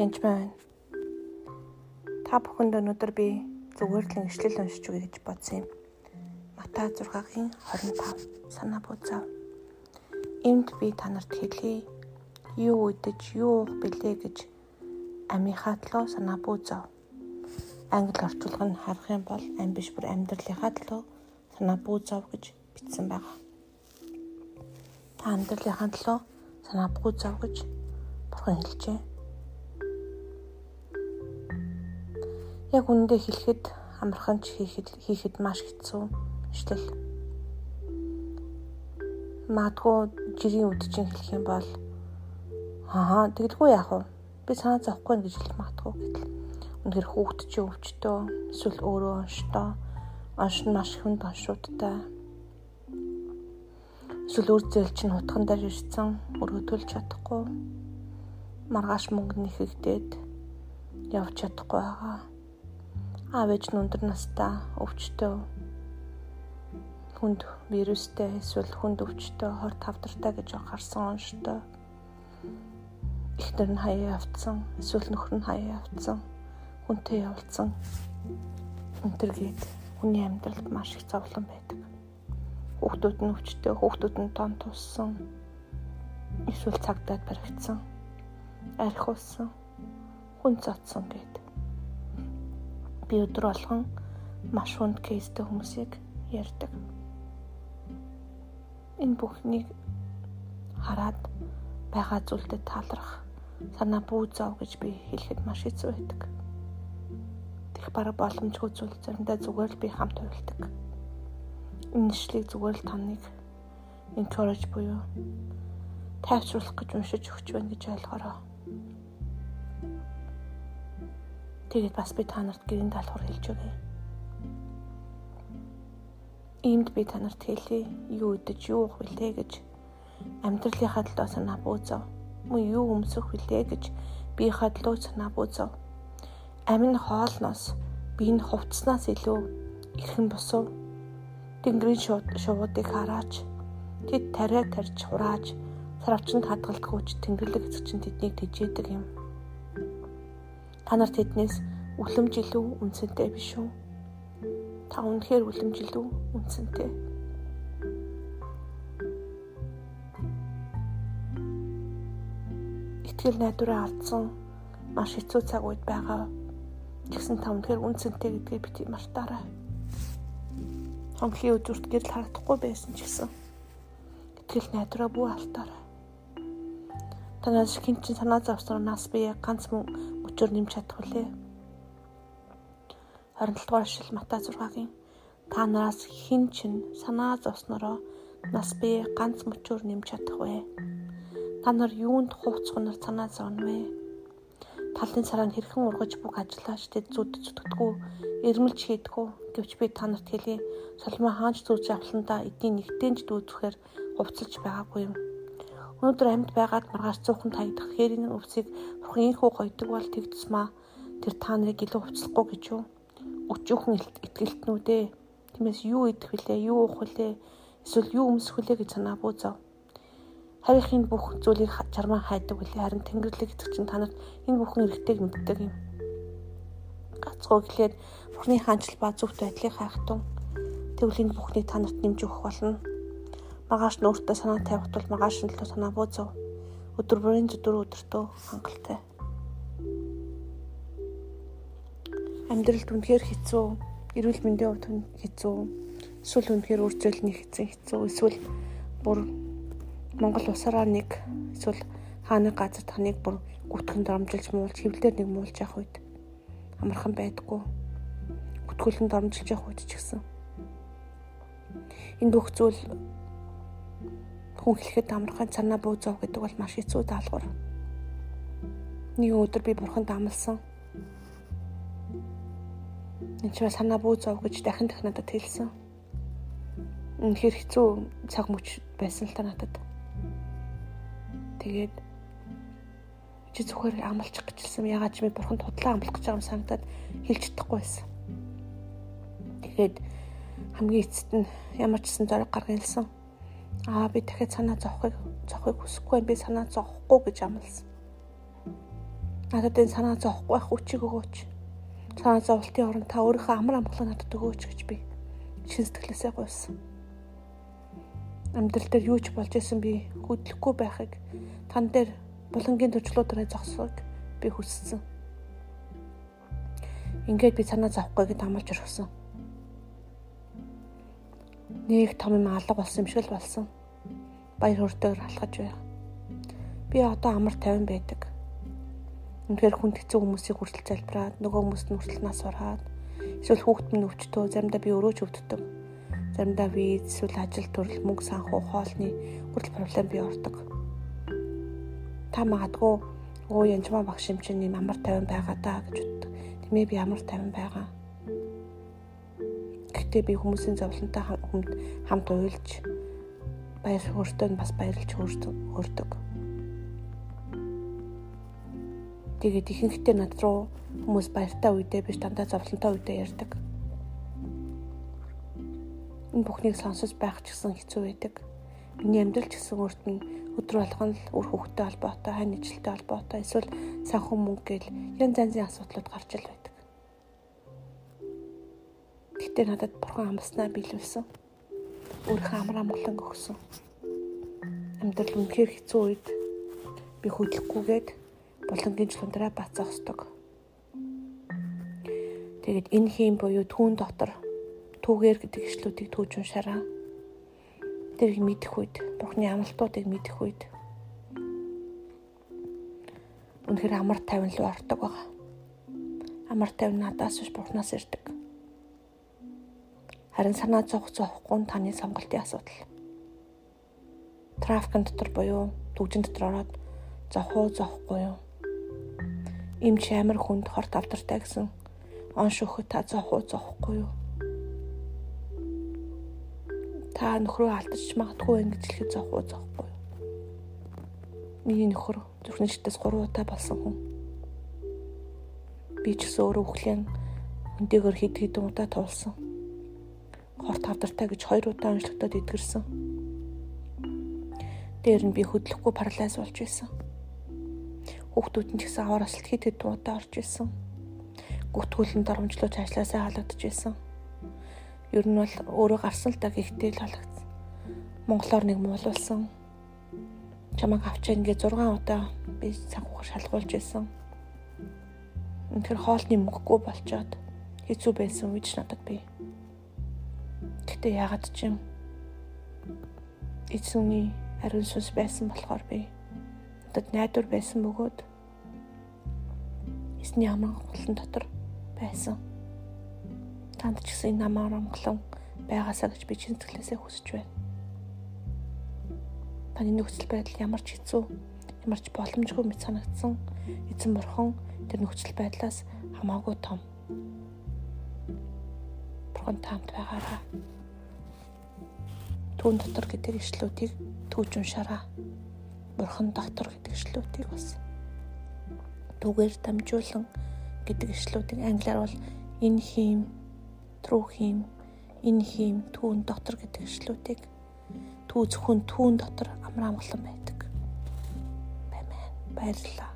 Янж байна. Та бүхэнд өнөөдөр би зүгээр л ишлэл уншиж өгье гэж бодсон юм. Матай 6-гийн 25 санаа буцаав. Энд би танарт хэлье. Юу үдэж, юу уух бэлээ гэж амийнхаа төлөө санаа буцаав. Англи орчуулга нь харах юм бол ам биш бүр амьдралынхаа төлөө санаа буцаав гэж бичсэн байна. Та амьдралынхаа төлөө санаа буцаав гэж бурхан хэлжээ. Яг үнэндээ хэлэхэд амархан ч хийхэд хийхэд маш хэцүү ишлэл. Маадгүй жирийн үд чинь хэлэх юм бол аа тэгэлгүй яах вэ? Би санаа зовхгүй гэж хэлэх магадгүй гэтэл үнэхэр хүүхд чи өвчтөө эсвэл өөрөө онштой онш нь маш хүнд оншуудтай эсвэл үр зээл чинь хутган дээр ирсэн өргөдүүлж чадахгүй маргааш мөнгө нэхэгдээд явж чадахгүй байгаа аав ээж нь өндөр настай өвчтөө. Хүнд вирустэй эсвэл хүнд өвчтөө хор тавдартай гэж анхаарсан онштой. Ихтер нь хаяа автсан эсвэл нөхөр нь хаяа автсан хүнтэй явуулсан өнтөргээд хүний амьдралд маш их зовлон байдаг. Хүүхдүүд нь өвчтөө хүүхдүүд нь тон туссан эсвэл цагдаад баригдсан архиулсан хүн цоцсон гэдэг би өдөр болгон маш хүнд кейстэй хүмүүсийг ярьдаг. Энэ бүхнийг хараад байгаа зүйлдэд таалрах санаа бүү зов гэж би хэлэхэд маш хэцүү байдаг. Тэгэх бараг боломжгүй зүйл заримдаа зүгээр л би хамт хувилдаг. Энэ нэшлийг зүгээр л таныг encourage буюу тайвшруулах гэж уншиж өгч байна гэж ойлгороо. Тэгээд бас би та нарт гэрийн даалгавар хэлж өгье. Иймд би та нарт хэлье. Юу идэж, юу уух вүлээ гэж амьдралынхаа төлөө санаа бүүзав. Мөн юу өмсөх вүлээ гэж би хадлуу санаа бүүзав. Амин хоолноос би энэ хувцснаас илүү эрхэн босов. Тэнгэрийн шувуудыг хараач. Тэд тариа тарьж хурааж сарвчанд хадгалдаггүйч тэнгэрлэг эцэг чинь тэднийг тэжээдэг юм Та нар тэднээс үлэмж илүү үнцэнтэй биш үү? Та үнэхээр үлэмж илүү үнцэнтэй. Итгэл найдвараа алдсан маш хэцүү цаг үед байгаа. Тэгсэн та үнэхээр үнцэнтэй гэдгийг бити мартаарай. Хонхлын үзүүрт гэрэл харагдахгүй байсан ч гэсэн итгэл найдвараа бүү алдаарай. Танаас хин чин санаа зовсноос би яг ганц мөн өчөр нэмж чадах үлээ. 27 дугаар шил Матай 6-гийн та нараас хин чин санаа зовснороо нас би ганц мөчөөр нэмж чадах вэ? Та нар юунд хувцхнаар санаа зовно вэ? Талын цараа нь хэрхэн ургаж бүг ажиллаач тэд зүд зүтгэдэггүй эрмэлж хийдэггүй гэвч би та нарт хэлье. Соломон хаанч зүүж авландаа эдийн нэгтэнж дүүдэхээр хувцалж байгаагүй юм Өнөөдөр амьд байгаад маргааш цуухан таягдах хээрийн өвсийг бурхан ийхүү гойдог бол тэгдэсмаа тэр та нарыг илүү хувцлахгүй гэж юу? Өчүүхэн итгэлтнүүд ээ. Тиймээс юу идэх вүлээ, юу уух вүлээ, эсвэл юу өмсөх вүлээ гэж санаа буузав. Харийнхын бүх зүйлийг чармаа хайдаг үлээ харин тэнгэрлэг эцэг чинь танарт энэ бүхэн эргэтэйг мэддэг юм. Гацгоо гэлээд Бурхны хаанчл ба зөвхт байдлыг хайхтун тэгвэл энэ бүхнийг танарт нэмж өгөх болно Маргааш нь өөртөө санаа тавих тул маргааш нь л санаа бууцав. Өдөр бүрийн зүдүр өдөртөө хангалттай. Амьдралд үнэхээр хэцүү, эрүүл мэндийн хувьд хэцүү, эсвэл үнэхээр үржүүлний хэцүү хэцүү, эсвэл бүр Монгол усараа нэг эсвэл хааны газар таныг бүр гүтгэн дормжилж муулж хэвлэлээр нэг муулж явах үед амархан байдаггүй. Гүтгүүлэн дормжилж явах үед ч гэсэн энэ бүх зүйл хүн хэлэхэд амархан цанаа буузав гэдэг бол маш хэцүү даалгавар. Нэг өдөр би бурханд амласан. Энд ч санаа буузав гэж дахин дахин надад хэлсэн. Үнэхээр хэцүү цаг мөч байсан л та надад. Тэгээд чи зүгээр амлчих гэжсэн. Ягаад ч би бурханд худлаа амлах гэж байгаа юм санагдаад хэлж чадахгүй байсан. Тэгээд хамгийн эцэст нь ямар ч гэсэн зориг гаргуулсан Аа би дахиад санаа зовхыг зовхыг хүсэхгүй би санаа зовхгүй гэж амласан. Надад энэ санаа зовхгүй байх хүчийг өгөөч. Санаа зовлтын оронд та өөрийнхөө амар амгалан надад өгөөч гэж би шин сэтгэлээсээ гуйсан. Амьдрал дээр юу ч болж исэн би хөдлөхгүй байхыг тан дээр булангийн төрчлүүдрээ зогсохыг би хүссэн. Ингээд би санаа зовхгүй гэд амлаж өргөсөн. Нэг том юм алга болсон юм шиг л болсон. Баяр хүртээгэр алхаж байга. Би одоо амар тайван байдаг. Үнэхээр хүнд хэцүү хүмүүсийг хүртэл залбираад нөгөө хүмүүст нь хүртэл нас ураад эсвэл хүүхэд минь өвчтөө заримдаа би өөрөө ч өвддөг. Заримдаа виз эсвэл ажил төрөл мөнгө санхүү хоолны хүртэл проблем бий ордог. Та магадгүй өө янжмаа багш юм чинь юм амар тайван байгаа даа гэж боддог. Тэмээ би амар тайван байгаа. Гэхдээ би хүмүүсийн зовлонтой хүнд хамт уйлж баяр хөөртөнд бас баярлж хөрдөг. Тэгээд ихэнхдээ над руу хүмүүс баяртай үедээ биш дандаа зовлонтой үедээ ярьдаг. Энэ бүхнийг сонсож байх ч гэсэн хэцүү байдаг. Миний амьдрал ч гэсэн өөрт нь өдөр болгон л үр хөвгтэй холбоотой, хань ижилтэй холбоотой, эсвэл санхүү мөнгө гэл янз янзын асуудлууд гарч ил байдаг. Гэтэ надад бурхан амснаа биелүүлсэн. Өөрийнхөө амар амгалан өгсөн. Амьдрал үнэхээр хэцүү үед би хөдлөхгүйгээд булангийн чулуундраа бат зогсдог. Тэгээд энэ хийм буюу түүн дотор түүгээр гэдэг ишлүүдийг түүж уншаараа. Тэрийг мэдэх үед, Бурхны амлалтуудыг мэдэх үед үнэхээр амар тайван руу ордог байгаа. Амар тайван надаас биш Бурхнаас ирдэг. Харин санаа зовх зовхгүй таны сонголтын асуудал. Трафикын дотор буюу дүгжин дотор ороод зовх уу зовхгүй юу? Имч амар хүнд хорт авдартай гэсэн он шөхөд та зовх уу зовхгүй юу? Та нөхрөө алдчих магадгүй ингэж хэлэхэд зовх уу зовхгүй юу? Миний нөхөр зүрхний шигтээс 3 удаа болсон хүн. Би ч гэсэн өөрөө өхлийн өндөөгөр хэд хэдэн удаа туулсан. Хорт авдартай гэж 2 удаа онцлогдоод идгэрсэн. Дээр нь би хөдлөхгүй парализ болж байсан Хүүхдүүд нь ч гэсэн аваар асалт хит хит удаа орж исэн. Гүтгүүлэн доромжлууч ажилласаа халагдж исэн. Ер нь бол өөрөө гарсан л да гэхдээ л халагдсан. Монголоор нэг муулуулсан. Чамайг авчаа ингээ 6 удаа би санхугаар шалгуулж исэн. Үнэхээр хоолны мөнгөгүй болчоод хэцүү байсан үеч надад би. Гэтэ яагаад ч юм эцүүний ариун сүнс байсан болохоор би надад найдвар байсан бөгөөд эсний аман голлон дотор байсан. Танд ч гэсэн энэ аман амглан байгаасаа гэж би чин сэтгэлээсээ хүсэж байна. Таны нөхцөл байдал ямар ч хэцүү, ямар ч боломжгүй мэт санагдсан эзэн бурхан тэр нөхцөл байдлаас хамаагүй том. Бурхан таамт байгаараа. Түүн дотор гэдэг ишлүүдийг түүж уншаараа бурхан доктор гэдэг ишлүүдийг бас түгээр дамжуулан гэдэг ишлүүдийг англиар бол энэ хийм true хийм энэ хийм түүн доктор гэдэг ишлүүдийг түү зөвхөн түүн дотор амар амгалан байдаг. Баймаа баярлалаа.